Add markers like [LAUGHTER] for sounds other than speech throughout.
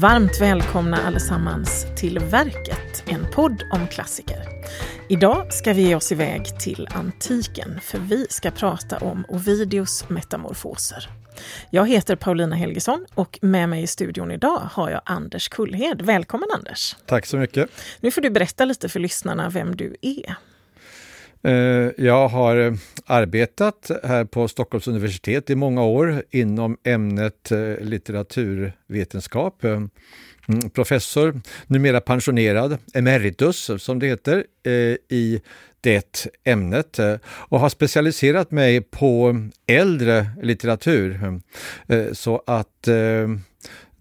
Varmt välkomna allesammans till Verket, en podd om klassiker. Idag ska vi ge oss iväg till antiken, för vi ska prata om Ovidius metamorfoser. Jag heter Paulina Helgesson och med mig i studion idag har jag Anders Kullhed. Välkommen Anders! Tack så mycket! Nu får du berätta lite för lyssnarna vem du är. Eh, jag har eh, arbetat här på Stockholms universitet i många år inom ämnet eh, litteraturvetenskap. Mm, professor, numera pensionerad, emeritus som det heter, i det ämnet och har specialiserat mig på äldre litteratur. Så att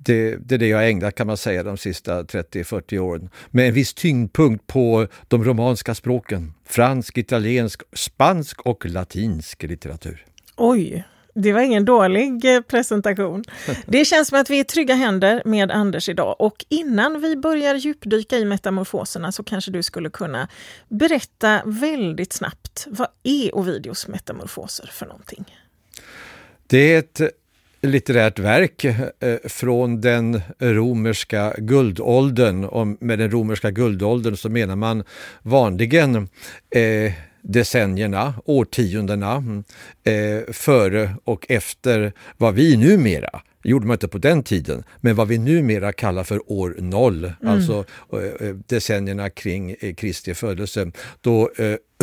det, det, är det jag har ägnat kan man säga de sista 30-40 åren. Med en viss tyngdpunkt på de romanska språken. Fransk, italiensk, spansk och latinsk litteratur. Oj, det var ingen dålig eh, presentation. [LAUGHS] Det känns som att vi är i trygga händer med Anders idag. Och innan vi börjar djupdyka i metamorfoserna så kanske du skulle kunna berätta väldigt snabbt, vad är Ovidios metamorfoser för någonting? Det är ett litterärt verk eh, från den romerska guldåldern. Och med den romerska guldåldern så menar man vanligen eh, decennierna, årtiondena eh, före och efter vad vi numera gjorde man inte på den tiden, men vad vi numera kallar för år noll, mm. alltså eh, decennierna kring Kristi födelse, då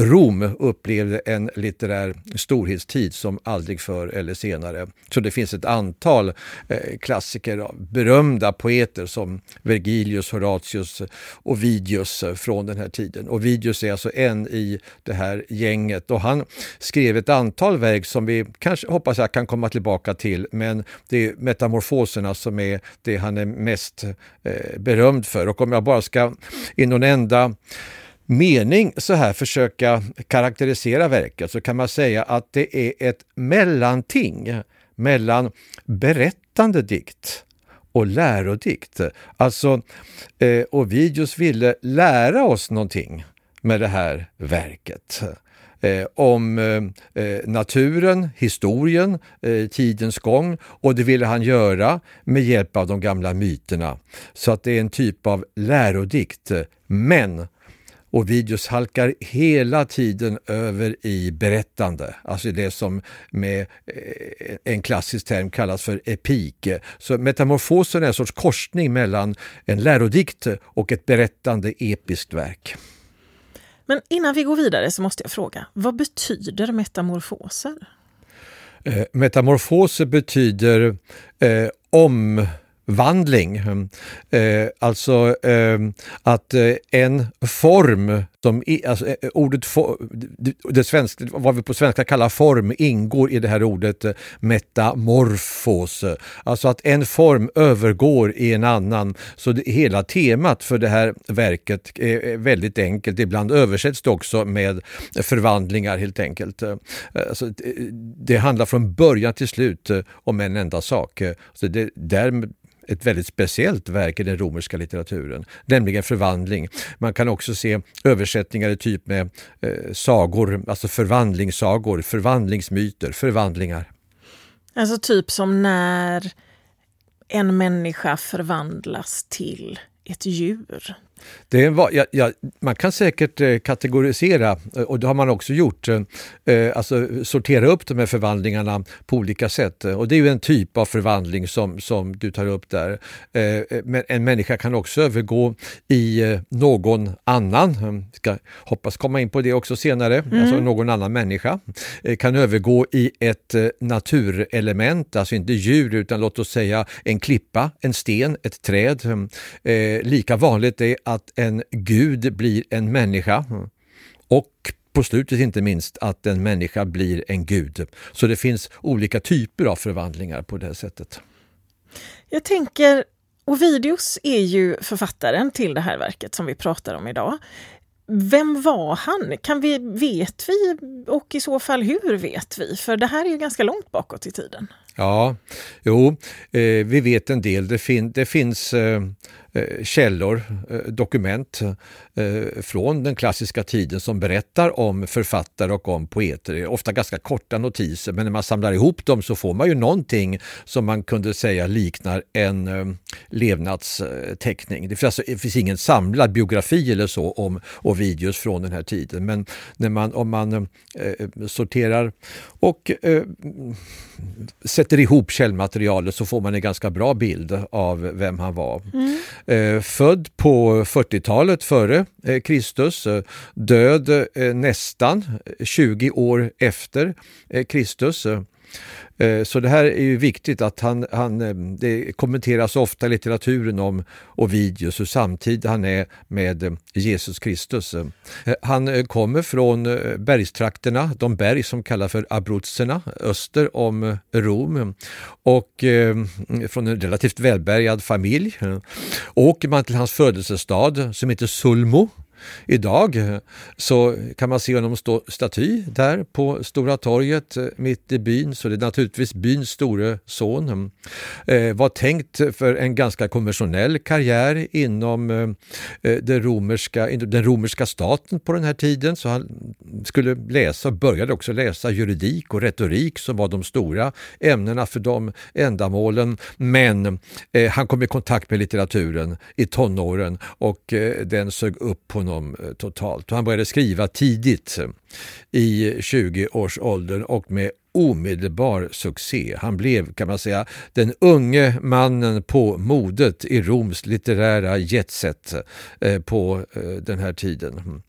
Rom upplevde en litterär storhetstid som aldrig förr eller senare. Så det finns ett antal eh, klassiker, berömda poeter som Vergilius, Horatius och Ovidius eh, från den här tiden. Ovidius är alltså en i det här gänget och han skrev ett antal verk som vi kanske hoppas jag kan komma tillbaka till, men det är metamorfoserna som är det han är mest eh, berömd för. Och om jag bara ska i någon enda mening så här försöka karaktärisera verket så kan man säga att det är ett mellanting mellan berättande dikt och lärodikt. Alltså, eh, Ovidius ville lära oss någonting med det här verket. Eh, om eh, eh naturen, historien, eh, tidens gång och det ville han göra med hjälp av de gamla myterna. Så att det är en typ av lärodikt. Men och videos halkar hela tiden över i berättande, alltså det som med eh, en klassisk term kallas för epik. Så metamorfosen är en sorts korsning mellan en lärodikt och ett berättande episkt verk. Men innan vi går vidare så måste jag fråga, vad betyder metamorfoser? Eh, metamorfoser betyder eh, om vandling. Ehm, eh, alltså eh, att eh, en form, som, alltså, eh, eh ordet for, det svenska, vad vi på svenska kallar form, ingår i det här ordet eh, metamorfos. Alltså att en form övergår i en annan. Så det, hela temat för det här verket är väldigt enkelt. Ibland översätts det också med förvandlingar helt enkelt. Eh, alltså, det, det handlar från början till slut eh, om en enda sak. Så det, där ett väldigt speciellt verk i den romerska litteraturen, nämligen förvandling. Man kan också se översättningar i typ med eh, sagor, alltså förvandlingssagor, förvandlingsmyter, förvandlingar. Alltså typ som när en människa förvandlas till ett djur. Det är en, ja, ja, man kan säkert eh, kategorisera, eh, och det har man också gjort, eh, alltså sortera upp de här förvandlingarna på olika sätt. Och det är ju en typ av förvandling som, som du tar upp där. Men en människa kan också övergå i någon annan, Jag ska hoppas komma in på det också senare, mm. alltså någon annan människa, kan övergå i ett naturelement, alltså inte djur utan låt oss säga en klippa, en sten, ett träd. lika vanligt är att en gud blir en människa och på slutet inte minst att en människa blir en gud. Så det finns olika typer av förvandlingar på det sättet. Jag tänker, Ovidius är ju författaren till det här verket som vi pratar om idag. Vem var han? Kan vi, vet vi och i så fall hur vet vi? För det här är ju ganska långt bakåt i tiden. Ja, jo, eh, vi vet en del. Det, fin det finns eh, Eh, källor, eh, dokument eh, från den klassiska tiden som berättar om författare och om poeter. Ofta ganska korta notiser men när man samlar ihop dem så får man ju någonting som man kunde säga liknar en levnadsteckning. Det finns, alltså, det finns ingen samlad biografi eller så om Ovidius från den här tiden men när man, om man sorterar och sätter ihop källmaterialet så får man en ganska bra bild av vem han var. Mm. Eh, född på 40-talet före eh, Kristus, eh, död eh, nästan eh, 20 år efter eh, Kristus. Eh. Eh, så det här är ju viktigt att han, han, eh, det kommenteras ofta i litteraturen om Ovidius, hur samtid han är med eh, Jesus Kristus. Han kommer från bergstrakterna, de berg som kallas för Abruzzerna, öster om Rom och från en relativt välbärgad familj. Åker man till hans födelsestad som heter Sulmo Idag eh, så kan man se honom stå staty där på Stora torget eh, mitt i byn, så det är naturligtvis byns store son. Mm. Eh, var tänkt för en ganska konventionell karriär inom eh, det den, romerska, den romerska staten på den här tiden, så han skulle läsa, började också läsa juridik och retorik som var de stora ämnena för de ändamålen. Men eh, han kom i kontakt med litteraturen i tonåren och eh, den sög upp på honom eh, totalt. Han började skriva tidigt eh, i 20-årsåldern och med omedelbar succé. Han blev, kan man säga, den unge mannen på modet i Roms litterära jetset eh, på den här tiden.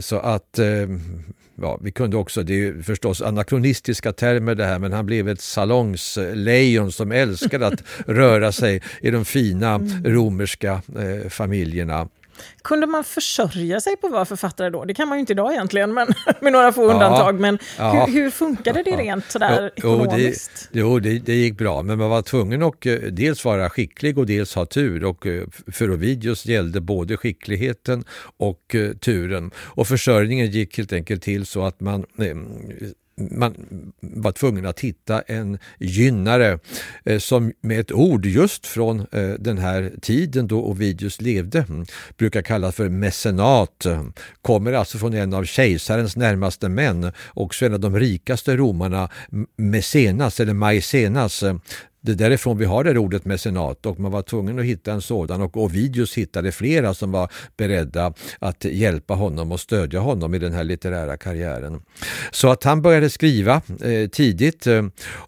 Så att ja, vi kunde också, det är förstås anakronistiska termer det här, men han blev ett salongslejon som älskade att [LAUGHS] röra sig i de fina mm. romerska familjerna. Kunde man försörja sig på att vara författare då? Det kan man ju inte idag egentligen, men, [LAUGHS] med några få undantag. Ja, men ja, hur, hur funkade det rent sådär jo, ekonomiskt? Jo, det, det, gick bra, men man var tvungen att eh, dels vara skicklig och dels ha tur. Och eh, för Ovidius gällde både skickligheten och uh, turen. Och försörjningen gick helt enkelt till så att man man var tvungen att hitta en gynnare eh, som med ett ord just från eh, den här tiden då Ovidius levde mm, brukar kallas för mecenat. Eh, kommer alltså från en av kejsarens närmaste män, också en av de rikaste romarna, Mecenas eller Maicenas det är därifrån vi har det ordet mecenat och man var tvungen att hitta en sådan och Ovidius hittade flera som var beredda att hjälpa honom och stödja honom i den här litterära karriären. Så att han började skriva eh, tidigt eh,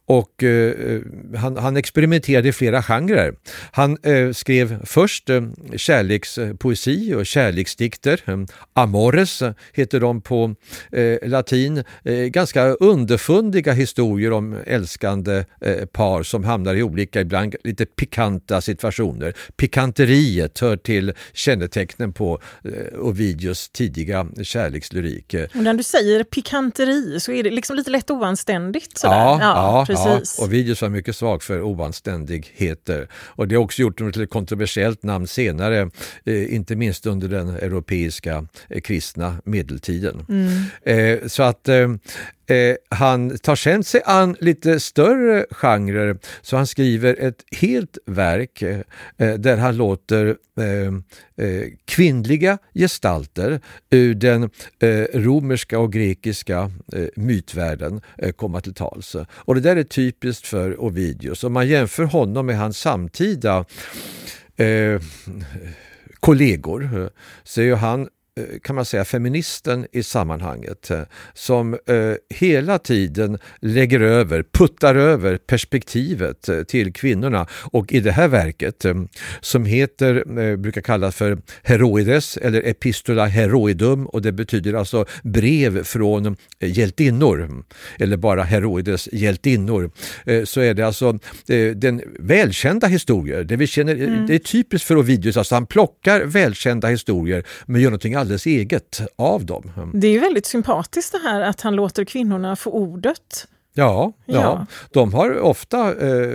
och eh, han, han, experimenterade i flera genrer. Han eh, skrev först eh, kärlekspoesi och kärleksdikter. Amores heter de på eh, latin. Eh, ganska underfundiga historier om älskande eh, par som hamnar hamnar i olika, ibland lite pikanta situationer. Pikanteriet hör till kännetecknen på eh, Ovidius tidiga kärlekslyrik. Och när du säger pikanteri så är det liksom lite lätt oanständigt. Sådär. Ja, ja, precis. Ja. Ovidius var mycket svag för oanständigheter. Och det har också gjort honom till ett kontroversiellt namn senare, eh, inte minst under den europeiska eh, kristna medeltiden. Mm. Eh, så att eh, han tar sen sig an lite större genrer så han skriver ett helt verk eh, eh, där han låter eh, eh kvinnliga gestalter ur den eh, romerska och grekiska eh, mytvärlden eh, komma till tals. Och det där är typiskt för Ovidius. Om man jämför honom med hans samtida eh, kollegor så är ju han kan man säga feministen i sammanhanget eh, som eh, hela tiden lägger över, puttar över perspektivet till kvinnorna och i det här verket som heter, brukar kallas för Heroides eller Epistola Heroidum och det betyder alltså brev från hjältinnor eller bara Heroides hjältinnor så är det alltså den välkända historier, det vi känner, mm. det är typiskt för Ovidius, alltså han plockar välkända historier men gör någonting alldeles eget av dem. Det är väldigt sympatiskt det här att han låter kvinnorna få ordet Ja, ja. Ja. de har ofta, eh,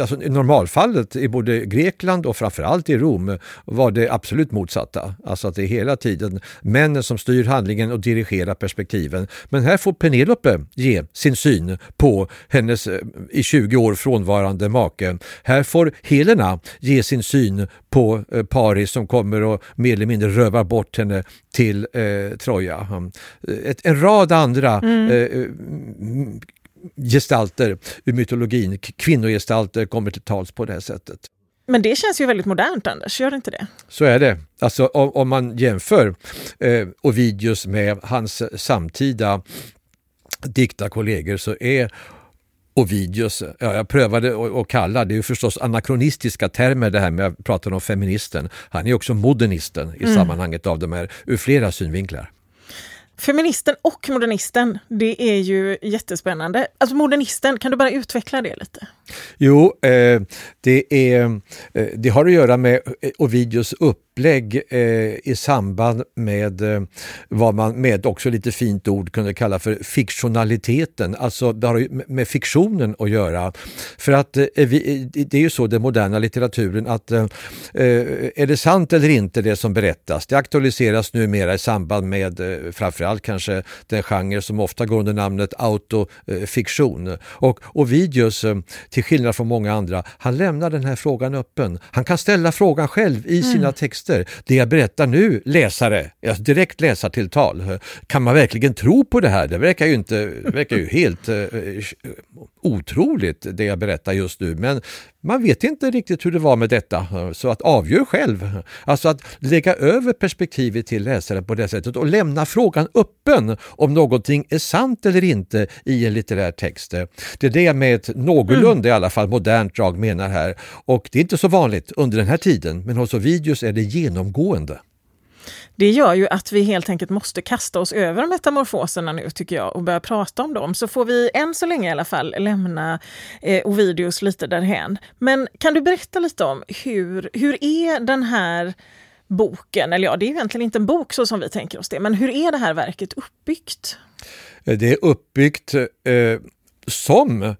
alltså i normalfallet i både Grekland och framförallt i Rom var det absolut motsatta. Alltså att det är hela tiden männen som styr handlingen och dirigerar perspektiven. Men här får Penelope ge sin syn på hennes eh, i 20 år frånvarande make. Här får Helena ge sin syn på eh, Paris som kommer och mer eller mindre rövar bort henne till eh, Troja. Mm. Ett, en rad andra eh, mm, gestalter ur mytologin, kvinnogestalter kommer till tals på det här sättet. Men det känns ju väldigt modernt, Anders. Gör det inte det? Så är det. Alltså om, om man jämför eh, Ovidius med hans samtida diktarkollegor så är Ovidius, ja, jag prövade att kalla, det är ju förstås anakronistiska termer det här med att prata om feministen. Han är också modernisten i sammanhanget av de här ur flera synvinklar. Feministen och modernisten, det är ju jättespännande. Alltså modernisten, kan du bara utveckla det lite? Jo, eh, det, är, eh, det har att göra med eh, Ovidius upplägg eh, i samband med eh, vad man med också lite fint ord kunde kalla för fiktionaliteten. Alltså det har med- med fiktionen att göra. För att eh, vi, eh, det är ju så den moderna litteraturen att eh, är det sant eller inte det som berättas? Det aktualiseras numera i samband med eh, framförallt kanske den genre som ofta går under namnet autofiktion. Och Ovidius, eh, till skillnad från många andra, han lämnar den här frågan öppen. Han kan ställa frågan själv i sina texter. Det jag berättar nu, läsare, alltså direkt läsartilltal, eh, kan man verkligen tro på det här? Det verkar ju, inte, verkar ju helt eh, otroligt det jag berättar just nu. Men man vet inte riktigt hur det var med detta, så att avgör själv. Alltså att lägga över perspektivet till läsaren på det sättet och lämna frågan öppen om någonting är sant eller inte i en litterär text. Det är det jag med ett någorlunda i alla fall modernt drag menar här. Och det är inte så vanligt under den här tiden, men hos Ovidius är det genomgående. Det gör ju att vi helt enkelt måste kasta oss över metamorfoserna nu tycker jag och börja prata om dem. Så får vi än så länge i alla fall lämna eh, Ovidius lite därhän. Men kan du berätta lite om hur, hur är den här boken, eller ja, det är egentligen inte en bok så som vi tänker oss det, men hur är det här verket uppbyggt? Eh, det är uppbyggt eh, som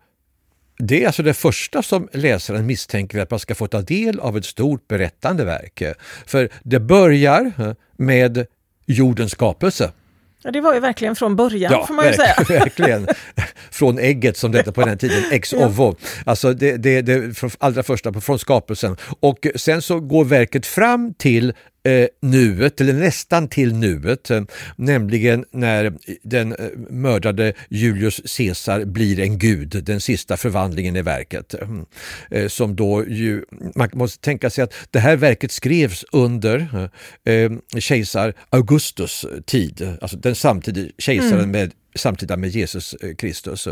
det är alltså det första som läsaren misstänker att man ska få ta del av ett stort berättande verk. För det börjar eh, med jordens skapelse. Ja, det var ju verkligen från början får man ju säga. verk- [LAUGHS] [LAUGHS] verkligen. Från ägget som det hette på den tiden, ex ovo. Alltså det, det, det allra första, från skapelsen. Och sen så går verket fram till nuet, eller nästan till nuet, eh, nämligen när den eh, mördade Julius Caesar blir en gud, den sista förvandlingen i verket. Mm. Eh, som då ju, man måste tänka sig att det här verket skrevs under eh, kejsar Augustus tid, alltså den samtidiga kejsaren med samtida med Jesus eh, Kristus.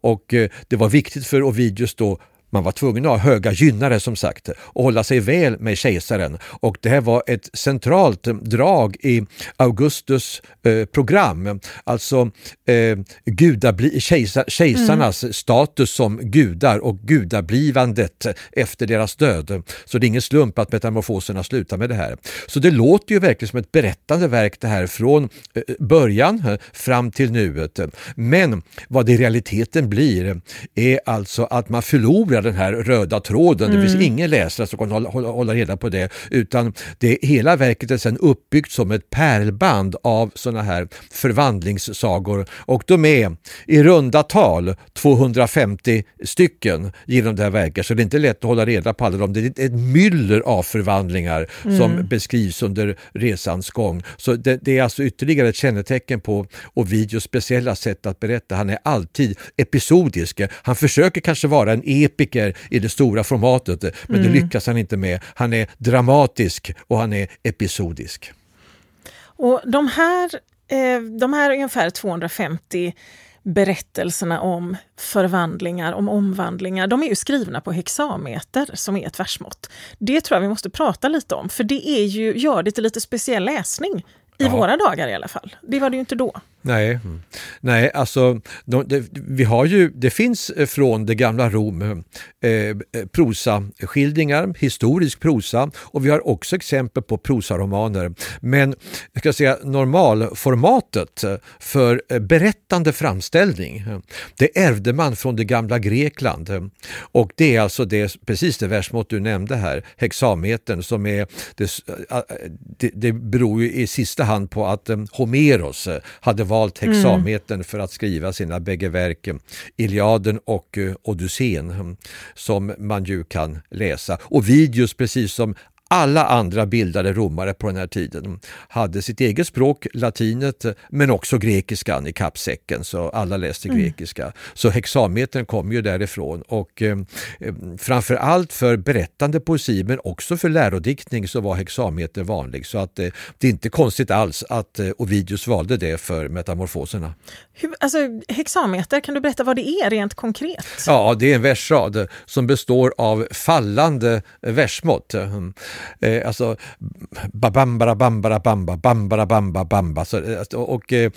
Och eh, det var viktigt för Ovidius då man var tvungen att ha höga gynnare som sagt och hålla sig väl med kejsaren. Och det här var ett centralt eh, drag i Augustus eh, program. Alltså eh, gudabli, kejsar, kejsarnas status som gudar och gudablivandet efter deras död. Så det är ingen slump att metamorfoserna slutar med det här. Så det låter ju verkligen som ett berättande verk det här från eh, början eh, fram till nuet. Men vad det i realiteten blir är alltså att man förlorar den här röda tråden. Det finns ingen läsare som kan hålla, hålla, hålla reda på det utan det, hela verket är sedan uppbyggt som ett pärlband av sådana här förvandlingssagor och de är i runda tal 250 stycken genom det här verket så det är inte lätt att hålla reda på alla dem. Det är ett myller av förvandlingar som beskrivs under resans gång. Så det, det är alltså ytterligare ett kännetecken på Ovidius speciella sätt att berätta. Han är alltid episodisk. Han försöker kanske vara en epiker i det stora formatet men det lyckas han inte med. Han är dramatisk och han är episodisk. Och de här, eh, de här ungefär 250 berättelserna om förvandlingar, om omvandlingar, de är ju skrivna på hexameter som är ett versmått. Det tror jag vi måste prata lite om, för det är ju, gör det till lite speciell läsning. I Ja. våra dagar i alla fall. Det var det ju inte då. Nej, nej alltså de, de, vi har ju, det finns eh, från det gamla Rom eh, eh, prosaskildringar, historisk prosa och vi har också exempel på prosaromaner. Men jag ska säga normalformatet för berättande framställning, det ärvde man från det gamla Grekland. Och det är alltså det, precis det versmått du nämnde här, hexametern som är, det, det, beror ju i sista hand på att Homeros hade valt hexametern mm. för att skriva sina bägge verk, Iliaden och eh, Odysseen, som man ju kan läsa. Och Videos, precis som alla andra bildade romare på den här tiden hade sitt eget språk, latinet, men också grekiskan i kappsäcken, så alla läste mm. grekiska. Så hexametern kom ju därifrån och eh, framför allt för berättande poesi men också för lärodiktning så var hexameter vanlig. Så att eh, det är inte konstigt alls att eh, Ovidius valde det för metamorfoserna. Hur, alltså, hexameter, kan du berätta vad det är rent konkret? Ja, det är en versrad som består av fallande versmått. Eh, alltså bambara bambara bamba, bambara bamba bamba. Så, eh, och eh,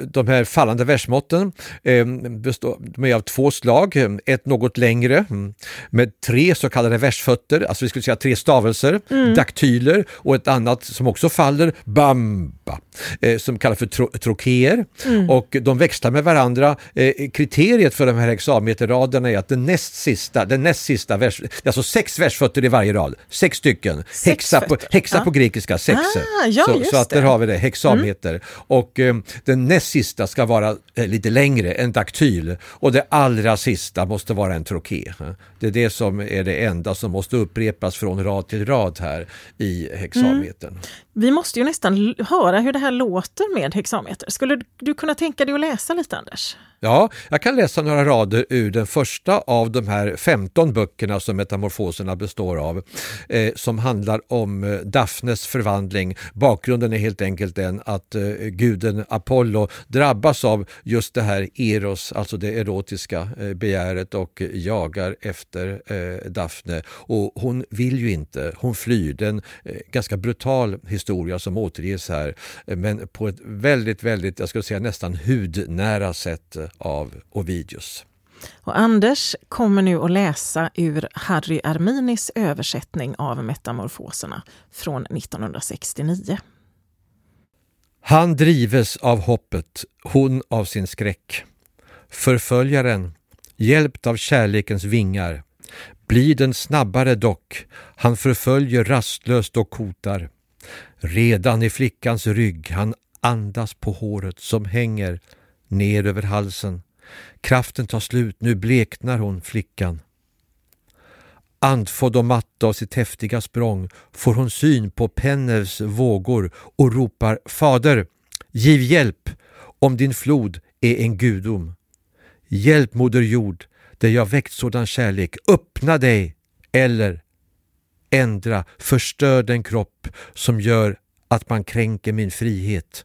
de här fallande versmåtten eh, består, de är av två slag, ett något längre mm, med tre så kallade versfötter, alltså vi skulle säga tre stavelser, mm. daktyler och ett annat som också faller, bamba, eh, som kallas för tro, trokéer mm. och de växlar med varandra. Eh, kriteriet för de här hexameterraderna är att den näst sista, den näst sista vers, alltså sex versfötter i varje rad, sex stycken Hexa, på, hexa ja. på grekiska, sexe. Ah, ja, så, så, att där har vi det, hexameter. Mm. Och eh, den näst sista ska vara eh, lite längre, en daktyl. Och det allra sista måste vara en troké. Det är det som är det enda som måste upprepas från rad till rad här i hexametern. Mm. Vi måste ju nästan höra hur det här låter med hexameter. Skulle du kunna tänka dig att läsa lite Anders? Ja, jag kan läsa några rader ur den första av de här 15 böckerna som metamorfoserna består av, eh, som handlar om eh, Daphnes förvandling. Bakgrunden är helt enkelt den att eh, guden Apollo drabbas av just det här eros, alltså det erotiska eh, begäret och jagar efter eh, Daphne. Och hon vill ju inte, hon flyr. Det är en eh, ganska brutal historia som återges här, eh, men på ett väldigt, väldigt, jag skulle säga nästan hudnära sätt eh, av Ovidius. Och Anders kommer nu att läsa ur Harry Arminis översättning av Metamorfoserna från 1969. Han drives av hoppet, hon av sin skräck. Förföljaren, hjälpt av kärlekens vingar, blir den snabbare dock, han förföljer rastlöst och hotar. Redan i flickans rygg han andas på håret som hänger ner över halsen. Kraften tar slut, nu bleknar hon, flickan. Andfådd och matt av sitt häftiga språng får hon syn på Pennevs vågor och ropar Fader, giv hjälp om din flod är en gudom. Hjälp Moder Jord, där jag väckt sådan kärlek, öppna dig eller ändra, förstör den kropp som gör att man kränker min frihet.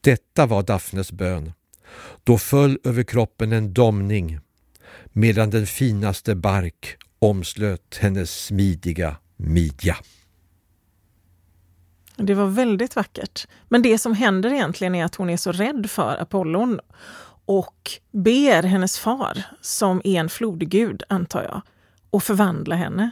Detta var Daphnes bön. Då föll över kroppen en domning medan den finaste bark omslöt hennes smidiga midja. Det var väldigt vackert. Men det som händer egentligen är att hon är så rädd för Apollon och ber hennes far, som är en flodgud antar jag, att förvandla henne.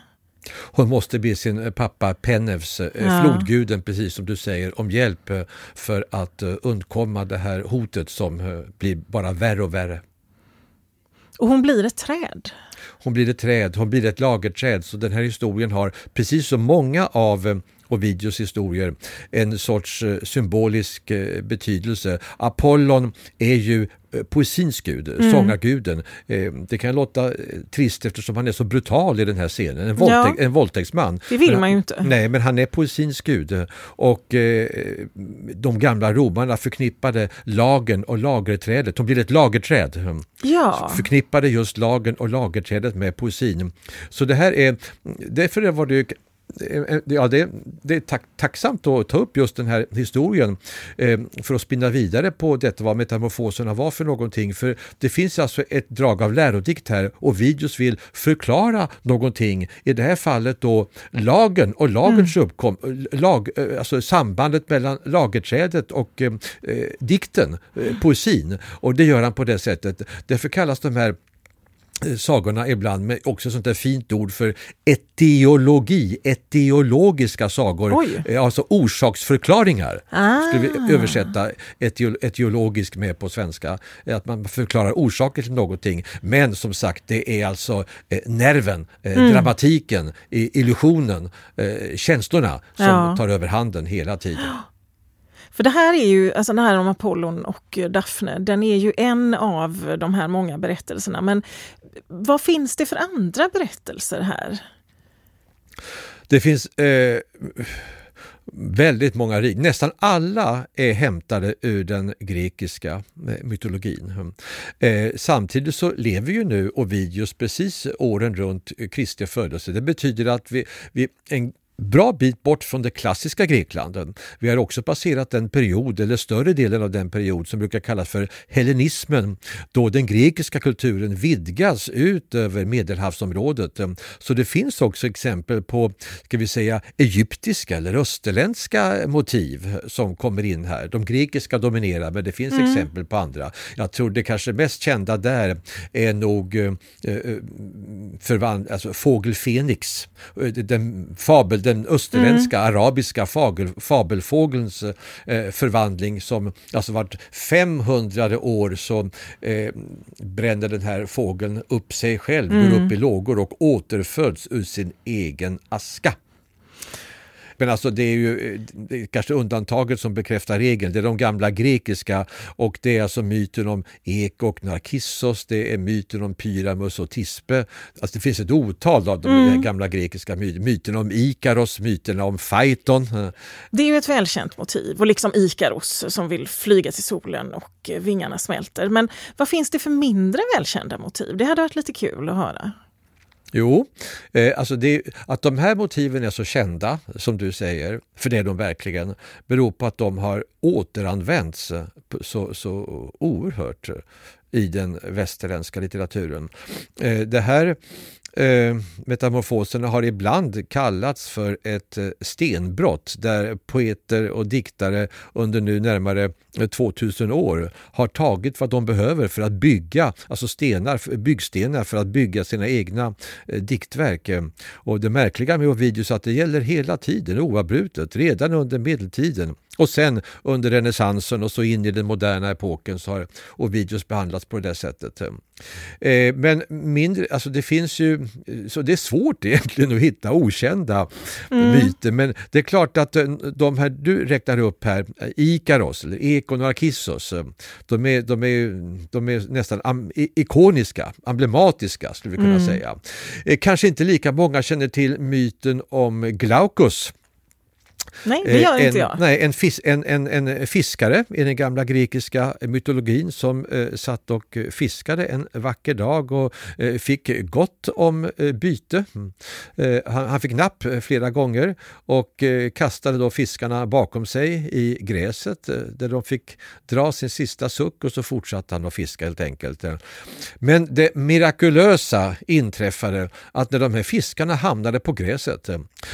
Hon måste be sin eh, pappa Penevs, eh, ja. flodguden, precis som du säger, om hjälp eh, för att undkomma det här hotet som blir bara värre och värre. Och hon blir ett träd. Hon blir ett träd, hon blir ett lagerträd. Så den här historien har, precis som många av Ovidius historier, en sorts symbolisk betydelse. Apollon är ju Eh, poesins gud, mm. sångarguden. Eh, det kan låta eh, trist eftersom han är så brutal i den här scenen, en, våldtäk, ja. en våldtäktsman. Det vill men, man ju inte. Nej, men han är poesins gud och de gamla romarna förknippade lagen och lagerträdet, de blev ett lagerträd. Ja. Förknippade just lagen och lagerträdet med poesin. Så det här är, därför var det ja, det, det är tack, tacksamt att ta upp just den här historien eh, för att spinna vidare på detta vad metamorfoserna var för någonting. För det finns alltså ett drag av lärodikt här och videos vill förklara någonting. I det här fallet då lagen och lagens mm. uppkom, lag, eh, alltså sambandet mellan lagerträdet och eh, eh, dikten, eh, poesin. Och det gör han på det sättet. Därför kallas de här Eh, sagorna ibland med också sånt där fint ord för etiologi, etiologiska sagor, Oj. Eh, alltså orsaksförklaringar. Ah. Skulle vi översätta etiologisk med på svenska, eh, att man förklarar orsaker till någonting. Men som sagt, det är alltså nerven, mm. dramatiken, illusionen, känslorna som ja. tar över handen hela tiden. [GASPS] För det här är ju, alltså det här om Apollon och Daphne, den är ju en av de här många berättelserna. Men vad finns det för andra berättelser här? Det finns eh, väldigt många, nästan alla är hämtade ur den grekiska eh, mytologin. Eh, samtidigt så lever ju nu Ovidius precis åren runt Kristi födelse. Det betyder att vi, vi en bra bit bort från det klassiska Grekland. Vi har också passerat den period, eller större delen av den period som brukar kallas för hellenismen, då den grekiska kulturen vidgas ut över medelhavsområdet. Så det finns också exempel på, ska vi säga, egyptiska eller österländska motiv som kommer in här. De grekiska dominerar, men det finns mm. exempel på andra. Jag tror det kanske mest kända där är nog eh, eh förvand, alltså fågel Fenix, eh, den fabel den österländska mm. arabiska fabel, fabelfågelns eh, förvandling som alltså vart 500 år så eh, bränner den här fågeln upp sig själv, mm. går upp i lågor och återföds ur sin egen aska. Men alltså det är ju det är kanske undantaget som bekräftar regeln. Det är de gamla grekiska och det är alltså myten om Ek och Narkissos, det är myten om Pyramus och Tispe. Alltså det finns ett otal av de mm. gamla grekiska myterna. Myten om Ikaros, myterna om Phaeton. Det är ju ett välkänt motiv och liksom Ikaros som vill flyga till solen och vingarna smälter. Men vad finns det för mindre välkända motiv? Det hade varit lite kul att höra. Jo, eh, alltså det, att de här motiven är så kända som du säger, för det är de verkligen, beror på att de har återanvänts eh, så, så oerhört eh, i den västerländska litteraturen. Eh, det här eh, metamorfoserna har ibland kallats för ett eh, stenbrott där poeter och diktare under nu närmare eh, 2000 år har tagit vad de behöver för att bygga, alltså stenar, byggstenar för att bygga sina egna eh, diktverk. Och det märkliga med Ovidius är att det gäller hela tiden oavbrutet, redan under medeltiden. Och sen under renässansen och så in i den moderna epoken så har Ovidius behandlats på det sättet. Eh, men mindre, alltså det finns ju, så det är svårt egentligen att hitta okända mm. myter. Men det är klart att eh, de här du räknar upp här, Ikaros eller Ekon och Arkissos, eh, de är, de är, de är nästan am, ikoniska, emblematiska skulle vi kunna mm. säga. Kanske inte lika många känner till myten om Glaucus Nej, det gör en, inte jag. Nej, en, fis, en, en, en, fiskare i den gamla grekiska mytologin som eh, satt och fiskade en vacker dag och eh, fick gott om eh, byte. Mm. Eh, han, han, fick napp eh, flera gånger och eh, kastade då fiskarna bakom sig i gräset där de fick dra sin sista suck och så fortsatte han att fiska helt enkelt. Men det mirakulösa inträffade att när de här fiskarna hamnade på gräset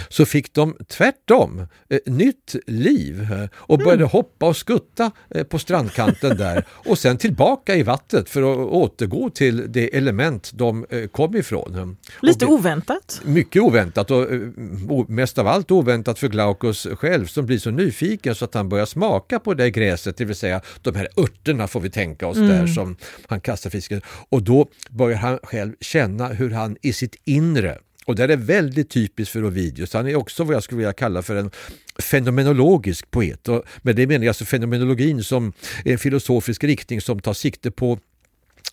så fick de tvärtom eh, nytt liv eh, och började mm. hoppa och skutta eh, på strandkanten [LAUGHS] där och sen tillbaka i vattnet för att återgå till det element de eh, kom ifrån. Lite oväntat. Mycket oväntat och eh, mest av allt oväntat för Glaucus själv som blir så nyfiken så att han börjar smaka på det gräset, det vill säga de här örterna får vi tänka oss mm. där som han kastar fisken. Och då börjar han själv känna hur han i sitt inre och det är väldigt typiskt för Ovidius. Han är också vad jag skulle vilja kalla för en fenomenologisk poet. Och med det menar jag alltså fenomenologin som en filosofisk riktning som tar sikte på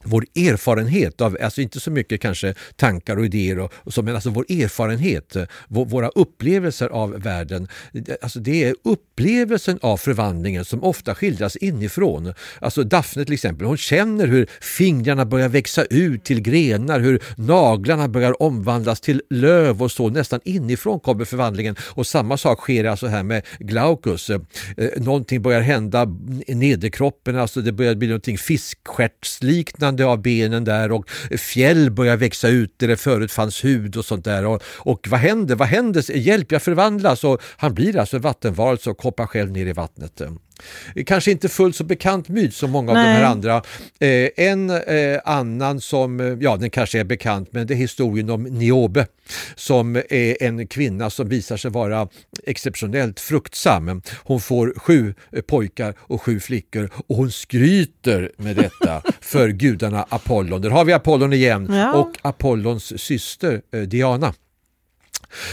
vår erfarenhet av, alltså inte så mycket kanske tankar och idéer och, och så, men alltså vår erfarenhet, eh, vår, våra upplevelser av världen. Eh, alltså det är upplevelsen av förvandlingen som ofta skildras inifrån. Alltså Daphne till exempel, hon känner hur fingrarna börjar växa ut till grenar, hur naglarna börjar omvandlas till löv och så, nästan inifrån kommer förvandlingen. Och samma sak sker alltså här med Glaucus. Eh, eh någonting börjar hända i nederkroppen, alltså det börjar bli någonting fiskstjärtsliknande växande av benen där och fjäll börjar växa ut där det förut fanns hud och sånt där. Och, och vad händer? Vad händer? Hjälp, jag förvandlas! Och han blir alltså vattenvarelse och hoppar själv ner i vattnet. Kanske inte fullt så bekant myt som många Nej. av de här andra. Eh, en eh, annan som, eh, ja den kanske är bekant, men det är historien om Niobe som är en kvinna som visar sig vara exceptionellt fruktsam. Hon får sju eh, pojkar och sju flickor och hon skryter med detta [LAUGHS] för gudarna Apollon. Där har vi Apollon igen ja. och Apollons syster eh, Diana.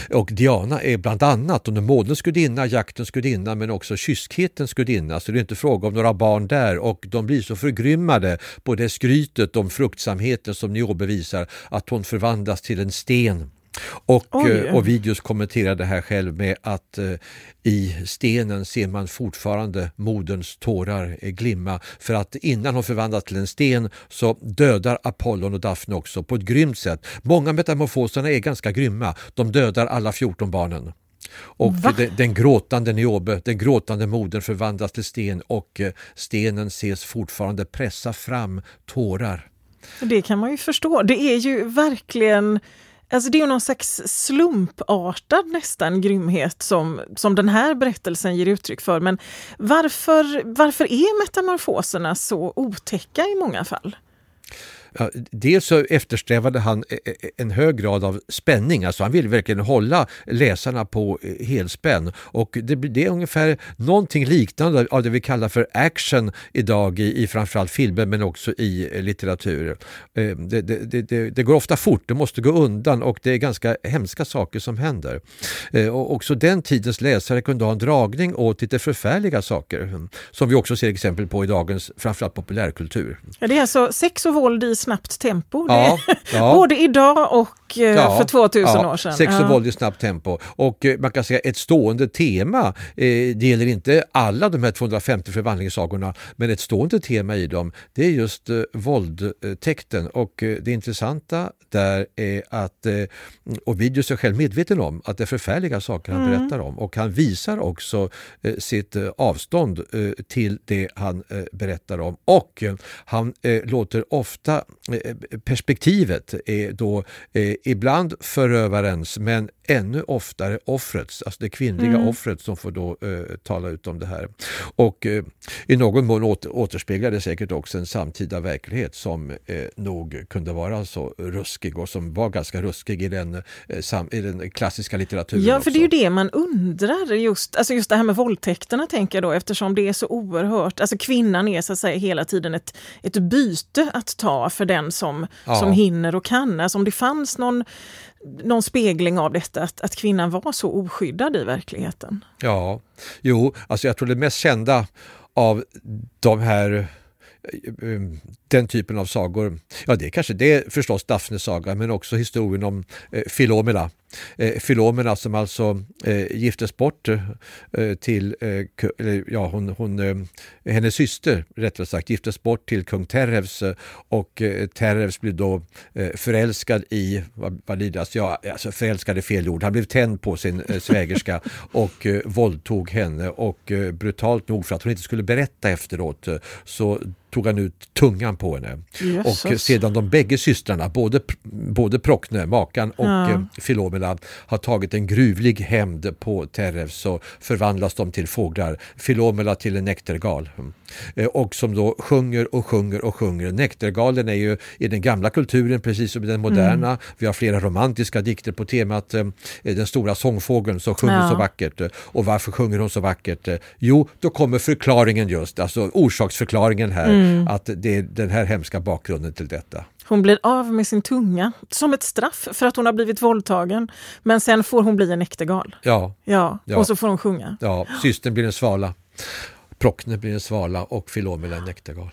Och Diana är bland annat under månens gudinna, jaktens gudinna men också kyskhetens gudinna. Så det är inte fråga om några barn där och de blir så förgrymmade på det skrytet om fruktsamheten som Niobe visar att hon förvandlas till en sten. Och eh, Ovidius kommenterar det här själv med att eh, i stenen ser man fortfarande moderns tårar glimma för att innan hon förvandlas till en sten så dödar Apollon och Daphne också på ett grymt sätt. Många metamorfoserna är ganska grymma. De dödar alla 14 barnen. Och den, den, gråtande Niobe, den gråtande modern förvandlas till sten och eh, stenen ses fortfarande pressa fram tårar. Det kan man ju förstå. Det är ju verkligen Alltså det är någon slags slumpartad nästan grymhet som, som den här berättelsen ger uttryck för. Men varför, varför är metamorfoserna så otäcka i många fall? Ja, dels så eftersträvade han e, e, en hög grad av spänning, alltså han ville verkligen hålla läsarna på eh, helspänn. Och det, det är ungefär någonting liknande av det vi kallar för action idag i, i framförallt filmer men också i eh, litteratur. Eh, det, det, det, det, går ofta fort, det måste gå undan och det är ganska hemska saker som händer. Och också den tidens läsare kunde ha en dragning åt lite förfärliga saker som vi också ser exempel på i dagens framförallt populärkultur. Ja, det är alltså sex och våld i snabbt tempo. Ja, ja. [LAUGHS] Både idag och eh, ja, för 2000 år sedan. Sex och våld i snabbt tempo. Och eh, man kan säga ett stående tema, eh, det gäller inte alla de här 250 förvandlingssagorna, men ett stående tema i dem, det är just våldtäkten. Och det intressanta där är att Ovidius är själv medveten om att det är förfärliga saker han mm. berättar om och han visar också sitt avstånd till det han berättar om och han låter ofta perspektivet är då ibland förövarens men ännu oftare offrets, alltså det kvinnliga mm. offret som får då eh, tala ut om det här. Och eh, i någon mån åter, återspeglar det säkert också en samtida verklighet som eh, nog kunde vara så ruskig och som var ganska ruskig i den, eh, sam, i den klassiska litteraturen. Ja, för också. det är ju det man undrar, just, alltså just det här med våldtäkterna tänker jag då eftersom det är så oerhört, alltså kvinnan är så att säga hela tiden ett, ett byte att ta för den som, ja. som hinner och kan. Alltså om det fanns någon någon spegling av detta, att, att kvinnan var så oskyddad i verkligheten. Ja, jo, alltså jag tror det mest kända av de här eh, den typen av sagor, ja det är kanske det är förstås Daphnes saga men också historien om eh, Filomela eh, Filomena som alltså eh, giftes bort eh, till, eh, ja hon, hon eh, hennes syster rättare sagt giftes bort till kung Terevs eh, och Terevs blev då förälskad i, vad, vad lidas, ja alltså förälskad är fel ord, han blev tänd på sin svägerska [LAUGHS] och våldtog henne och brutalt nog för att hon inte skulle berätta efteråt så tog han ut tungan på henne. Jesus. Och sedan de bägge systrarna, både, både Prockne, makan och ja. Filomena Pamela har tagit en gruvlig hämnd på Terev så förvandlas de till fåglar. Filomela till en näktergal. Eh, och som då sjunger och sjunger och sjunger. Näktergalen är ju i den gamla kulturen precis som i den moderna. Mm. Vi har flera romantiska dikter på temat eh, den stora sångfågeln som sjunger ja. så vackert. Och varför sjunger hon så vackert? Jo, då kommer förklaringen just, alltså orsaksförklaringen här, mm. att det är den här hemska bakgrunden till detta. Hon blir av med sin tunga som ett straff för att hon har blivit våldtagen. Men sen får hon bli en näktergal. Ja. Ja, ja. och så får hon sjunga. Ja, systern blir en svala. Prockne blir en svala och Filomela en näktergal.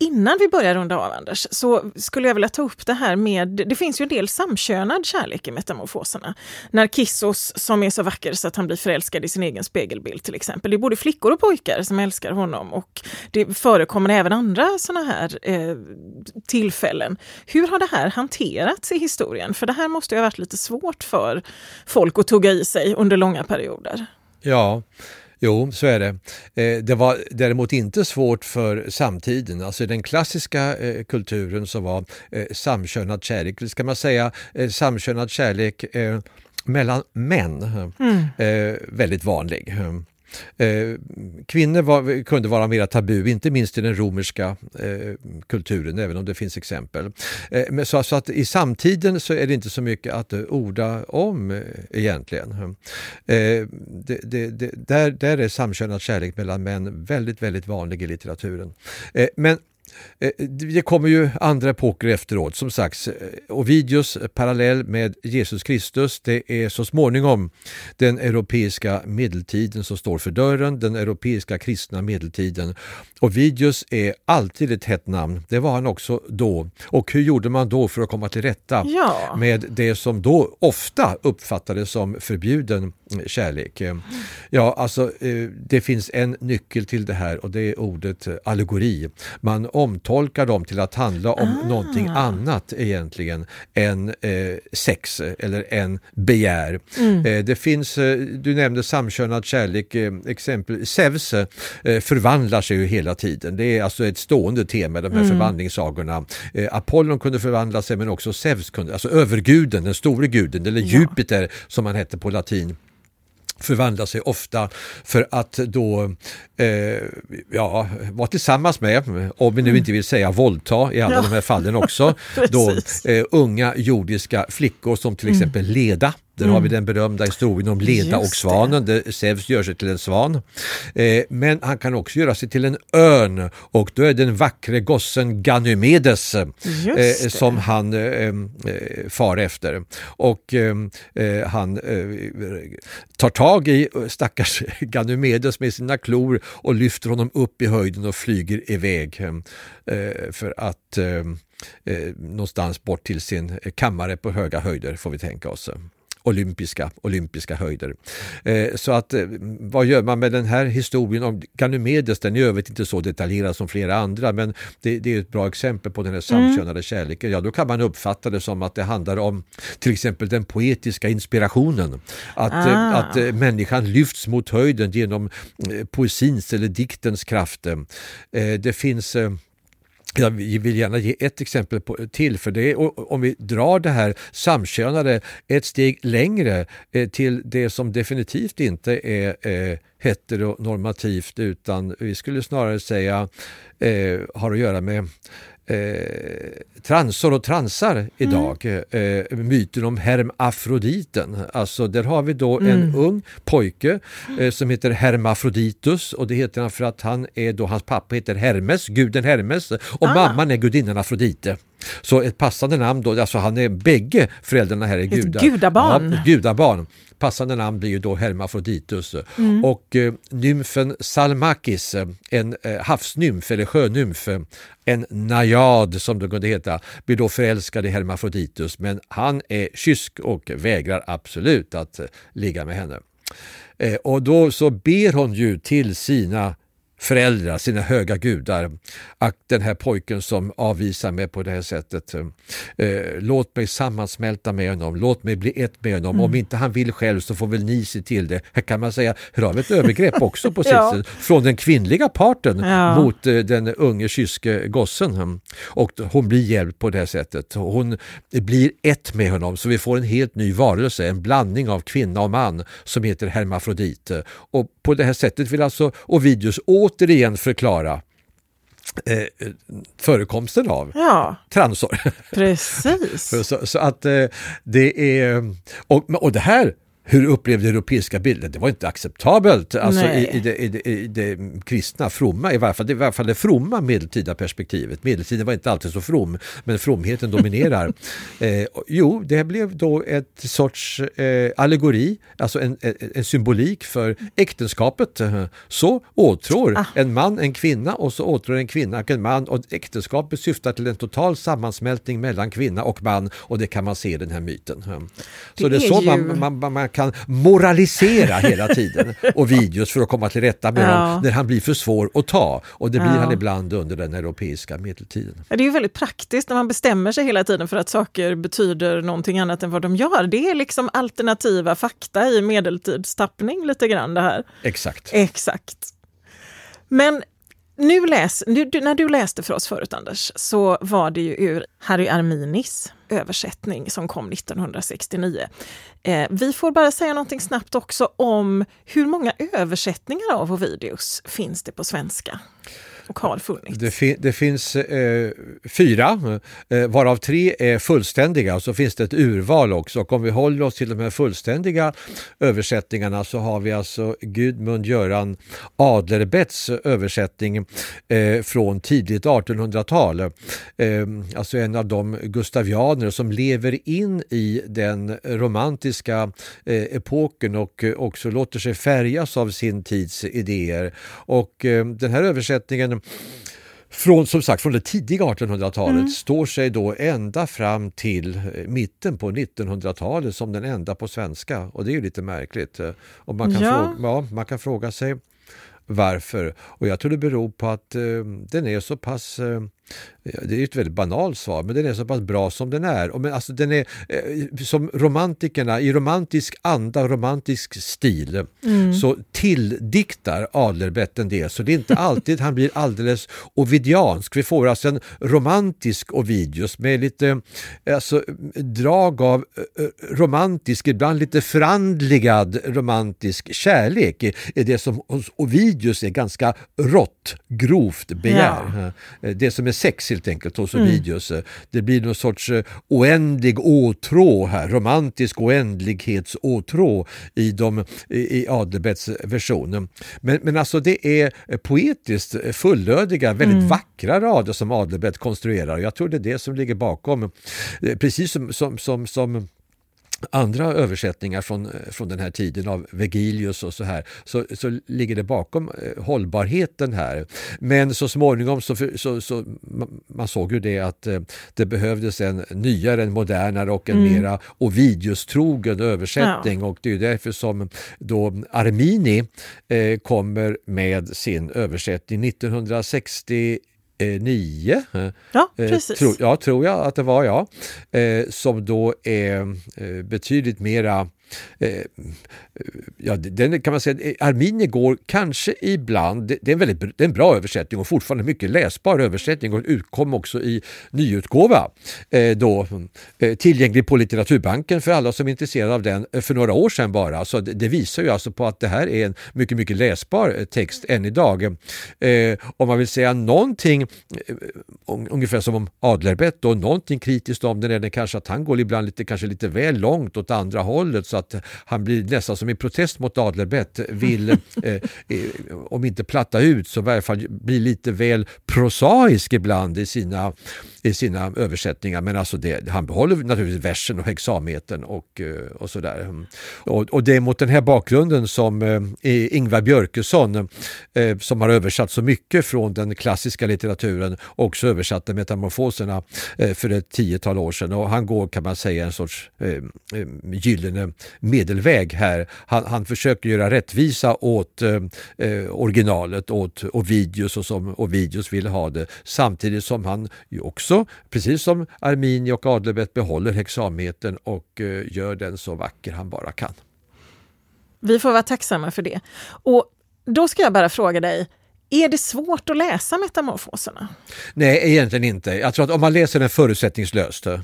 Innan vi börjar runda av Anders, så skulle jag vilja ta upp det här med, det finns ju en del samkönad kärlek i metamorfoserna. Narkissos som är så vacker så att han blir förälskad i sin egen spegelbild till exempel. Det är både flickor och pojkar som älskar honom och det förekommer även andra sådana här eh, tillfällen. Hur har det här hanterats i historien? För det här måste ju ha varit lite svårt för folk att tugga i sig under långa perioder. Ja, Jo, så är det. Eh, det var däremot inte svårt för samtiden. Alltså den klassiska eh, kulturen så var eh, samkönad kärlek, ska man säga samkönad kärlek mellan män mm. väldigt vanlig. Eh, kvinnor var, kunde vara mer tabu, inte minst i den romerska eh, kulturen, även om det finns exempel. Eh, men så, så, att i samtiden så är det inte så mycket att eh, orda om eh, egentligen. Eh, det, det, det, där, där är samkönad kärlek mellan män väldigt, väldigt vanlig i litteraturen. Eh, men det kommer ju andra epoker efteråt. Som sagt, eh, Ovidius parallell med Jesus Kristus. Det är så småningom den europeiska medeltiden som står för dörren, den europeiska kristna medeltiden. Ovidius är alltid ett hett namn. Det var han också då. Och hur gjorde man då för att komma till rätta ja. med det som då ofta uppfattades som förbjuden kärlek? Ja, alltså det finns en nyckel till det här och det är ordet allegori. Man omtolkar dem till att handla om ah. någonting annat egentligen än eh, sex eller än begär. Mm. Eh, det finns, eh, du nämnde samkönad kärlek, eh, exempel Zeus eh, förvandlar sig ju hela tiden. Det är alltså ett stående tema, de här mm. förvandlingssagorna. Eh, Apollon kunde förvandla sig men också Zeus kunde, alltså överguden, den store guden, eller ja. Jupiter som han hette på latin förvandlar sig ofta för att då eh, ja, vara tillsammans med, om vi nu inte vill säga våldta i alla ja. de här fallen också, [LAUGHS] då eh, unga jordiska flickor som till mm. exempel Leda där mm. har vi mm. den berömda historien om Leda och svanen där Zeus gör sig till en svan. Eh, men han kan också göra sig till en örn och då är den vackre gossen Ganymedes eh, som han eh, eh, far efter. Och eh, eh, han tar tag i stackars [LAUGHS] Ganymedes med sina klor och lyfter honom upp i höjden och flyger iväg för att någonstans bort till sin kammare på höga höjder får vi tänka oss olympiska, olympiska höjder. Eh, så att eh, vad gör man med den här historien om Ganymedes? Den är i övrigt inte så detaljerad som flera andra men det, det är ett bra exempel på den här samkönade mm. kärleken. Ja, då kan man uppfatta det som att det handlar om till exempel den poetiska inspirationen. Att, eh, ah. att människan lyfts mot höjden genom poesins eller diktens kraft. Det finns jag vill gärna ge ett exempel på, till för det. är om vi drar det här samkönade ett steg längre eh, till det som definitivt inte är eh, heteronormativt utan vi skulle snarare säga eh, har att göra med eh, transor och transar idag. Mm. Eh, myten om hermafroditen. Alltså där har vi då mm. en ung pojke eh, som heter Hermafroditus och det heter han för att han är då, hans pappa heter Hermes, guden Hermes och ah. mamman är gudinnan Afrodite. Så ett passande namn då, alltså han är bägge föräldrarna här är gudar. Ett gudabarn. Ja, gudabarn. Passande namn blir ju då Hermafroditus mm. och eh, nymfen Salmakis, en eh, havsnymf eller sjönymf, en najad som det kunde heta, blir då förälskad i Hermafroditus men han är kysk och vägrar absolut att eh, ligga med henne. Eh, och då så ber hon ju till sina föräldrar, sina höga gudar. Att den här pojken som avvisar mig på det här sättet, eh, låt mig sammansmälta med honom, låt mig bli ett med honom. Mm. Om inte han vill själv så får väl ni se till det. Här kan man säga, här har vi ett övergrepp [LAUGHS] också på sitt ja. sätt, från den kvinnliga parten ja. mot eh, den unge kyske gossen. Och hon blir hjälpt på det här sättet. Hon blir ett med honom så vi får en helt ny varelse, en blandning av kvinna och man som heter hermafrodit. Och på det här sättet vill alltså Ovidius återigen förklara eh, förekomsten av ja, transor. [LAUGHS] Precis. så, så, att eh, det är, och, och det här hur upplevde europeiska bilder? Det var inte acceptabelt alltså i, i, det, i, det, i, det, kristna, fromma, i varje, fall, i varje fall det fromma medeltida perspektivet. Medeltiden var inte alltid så from, men fromheten dominerar. [LAUGHS] eh, jo, det blev då ett sorts eh, allegori, alltså en, en, en, symbolik för äktenskapet. Så åtrår ah. en man en kvinna och så åtrår en kvinna en man och äktenskapet syftar till en total sammansmältning mellan kvinna och man och det kan man se i den här myten. Så det, är, det är så ju... man, man, man kan moralisera hela tiden och videos för att komma till rätta med ja. dem när han blir för svår att ta. Och det blir ja. han ibland under den europeiska medeltiden. Ja, det är ju väldigt praktiskt när man bestämmer sig hela tiden för att saker betyder någonting annat än vad de gör. Det är liksom alternativa fakta i medeltidstappning lite grann det här. Exakt. Exakt. Men nu läs, nu, när du läste för oss förut Anders, så var det ju ur Harry Arminis översättning som kom 1969. Eh, vi får bara säga någonting snabbt också om hur många översättningar av Ovidius finns det på svenska? Och funnits? Det, fi det finns eh, fyra, eh, varav tre är fullständiga och så finns det ett urval också. Och om vi håller oss till de här fullständiga översättningarna så har vi alltså Gudmund Göran Adlerbets översättning eh, från tidigt 1800-tal. Eh, alltså en av de gustavianer som lever in i den romantiska eh, epoken och också låter sig färgas av sin tids idéer. Och eh, den här översättningen från, som sagt, från det tidiga 1800-talet mm. står sig då ända fram till eh, mitten på 1900-talet som den enda på svenska. Och det är ju lite märkligt. Och man, kan ja. fråga, ja, man kan fråga sig varför. Och jag tror det beror på att eh, den är så pass eh, det är ett väldigt banalt svar, men den är så pass bra som den är. Och men alltså den är eh, som romantikerna, i romantisk anda romantisk stil, mm. så tilldiktar Adlerbett en del. Så det är inte [LAUGHS] alltid han blir alldeles ovidiansk. Vi får alltså en romantisk Ovidius med lite alltså, drag av eh, eh, romantisk, ibland lite förandligad romantisk kärlek. är det som hos Ovidius är ganska rått, grovt begär. Ja. Det som är sex helt enkelt hos mm. Ovidius. Det blir någon sorts eh, oändlig åtrå här, romantisk oändlighetsåtrå i, de, i Adelbets version. Men, men alltså det är poetiskt fullödiga, väldigt mm. vackra rader som Adelbert konstruerar. Jag tror det är det som ligger bakom. Eh, precis som, som, som, som andra översättningar från, från den här tiden av Vergilius och så här så, så ligger det bakom eh, hållbarheten här. Men så småningom så, så, så man såg ju det att eh, det behövdes en nyare, en modernare och en mm. mera Ovidius-trogen översättning ja. och det är därför som då Armini eh, kommer med sin översättning 1960 nio. Ja, eh, precis. Tro, ja, tror jag att det var, ja. Eh, som då är eh, betydligt mera Eh, ja, den kan man säga, eh, går kanske ibland, det, det är en väldigt det är en bra översättning och fortfarande mycket läsbar översättning och utkom också i nyutgåva eh, då, eh, tillgänglig på Litteraturbanken för alla som är intresserade av den eh, för några år sedan bara. Så det, det, visar ju alltså på att det här är en mycket, mycket läsbar eh, text än idag. Eh, om man vill säga någonting, eh, ungefär som om Adlerbett, då, någonting kritiskt om den är det kanske att han går ibland lite, kanske lite väl långt åt andra hållet så att han blir nästan som i protest mot Adlerbett vill, [LAUGHS] eh, eh, om inte platta ut så i varje fall bli lite väl prosaisk ibland i sina, i sina översättningar. Men alltså det, han behåller naturligtvis versen och hexametern och, eh, och sådär. Och, och det är mot den här bakgrunden som eh, Ingvar Björkesson, eh, som har översatt så mycket från den klassiska litteraturen, också översatte Metamorfoserna eh, för ett tiotal år sedan. Och han går kan man säga en sorts eh, eh gyllene medelväg här. Han, han försöker göra rättvisa åt eh, eh, originalet, åt Ovidius och som Ovidius vill ha det. Samtidigt som han ju också, precis som Armini och Adlerbett, behåller hexametern och eh, gör den så vacker han bara kan. Vi får vara tacksamma för det. Och då ska jag bara fråga dig, är det svårt att läsa metamorfoserna? Nej, egentligen inte. Jag tror att om man läser den förutsättningslöst eh,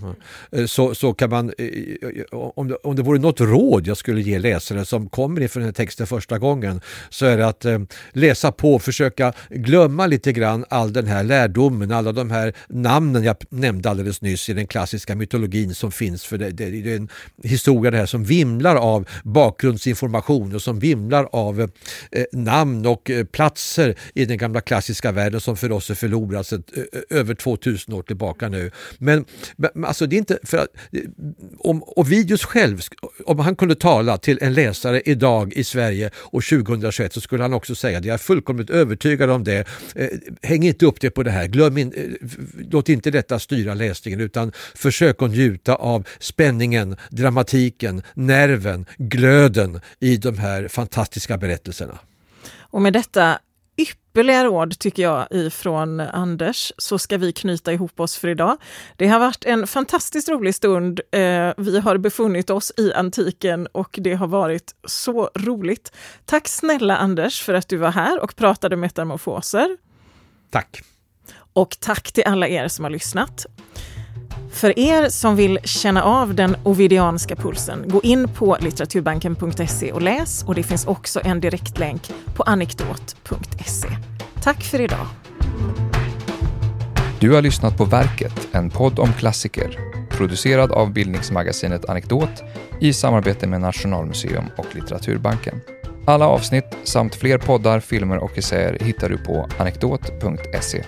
så, så kan man, eh, eh, om det, om det vore något råd jag skulle ge läsare som kommer inför den här texten första gången så är det att läsa på, försöka glömma lite grann all den här lärdomen, alla de här namnen jag nämnde alldeles nyss i den klassiska mytologin som finns. För det, det, det är en historia det här som vimlar av bakgrundsinformation och som vimlar av namn och platser i den gamla klassiska världen som för oss är förlorad sedan över 2000 år tillbaka nu. Men, men alltså det är inte för att om Ovidius själv, om han kunde tala till en läsare idag i Sverige och 2021 så skulle han också säga det. Jag är fullkomligt övertygad om det. Eh, häng inte upp det på det här. Glöm in, eh, låt inte detta styra läsningen utan försök att njuta av spänningen, dramatiken, nerven, glöden i de här fantastiska berättelserna. Och med detta ypperliga råd tycker jag ifrån Anders så ska vi knyta ihop oss för idag. Det har varit en fantastiskt rolig stund. Eh, vi har befunnit oss i antiken och det har varit så roligt. Tack snälla Anders för att du var här och pratade metamorfoser. Tack! Och tack till alla er som har lyssnat. För er som vill känna av den ovidianska pulsen, gå in på litteraturbanken.se och läs och det finns också en direktlänk på anekdot.se. Tack för idag. Du har lyssnat på Verket, en podd om klassiker, producerad av bildningsmagasinet Anekdot i samarbete med Nationalmuseum och Litteraturbanken. Alla avsnitt samt fler poddar, filmer och essäer hittar du på anekdot.se.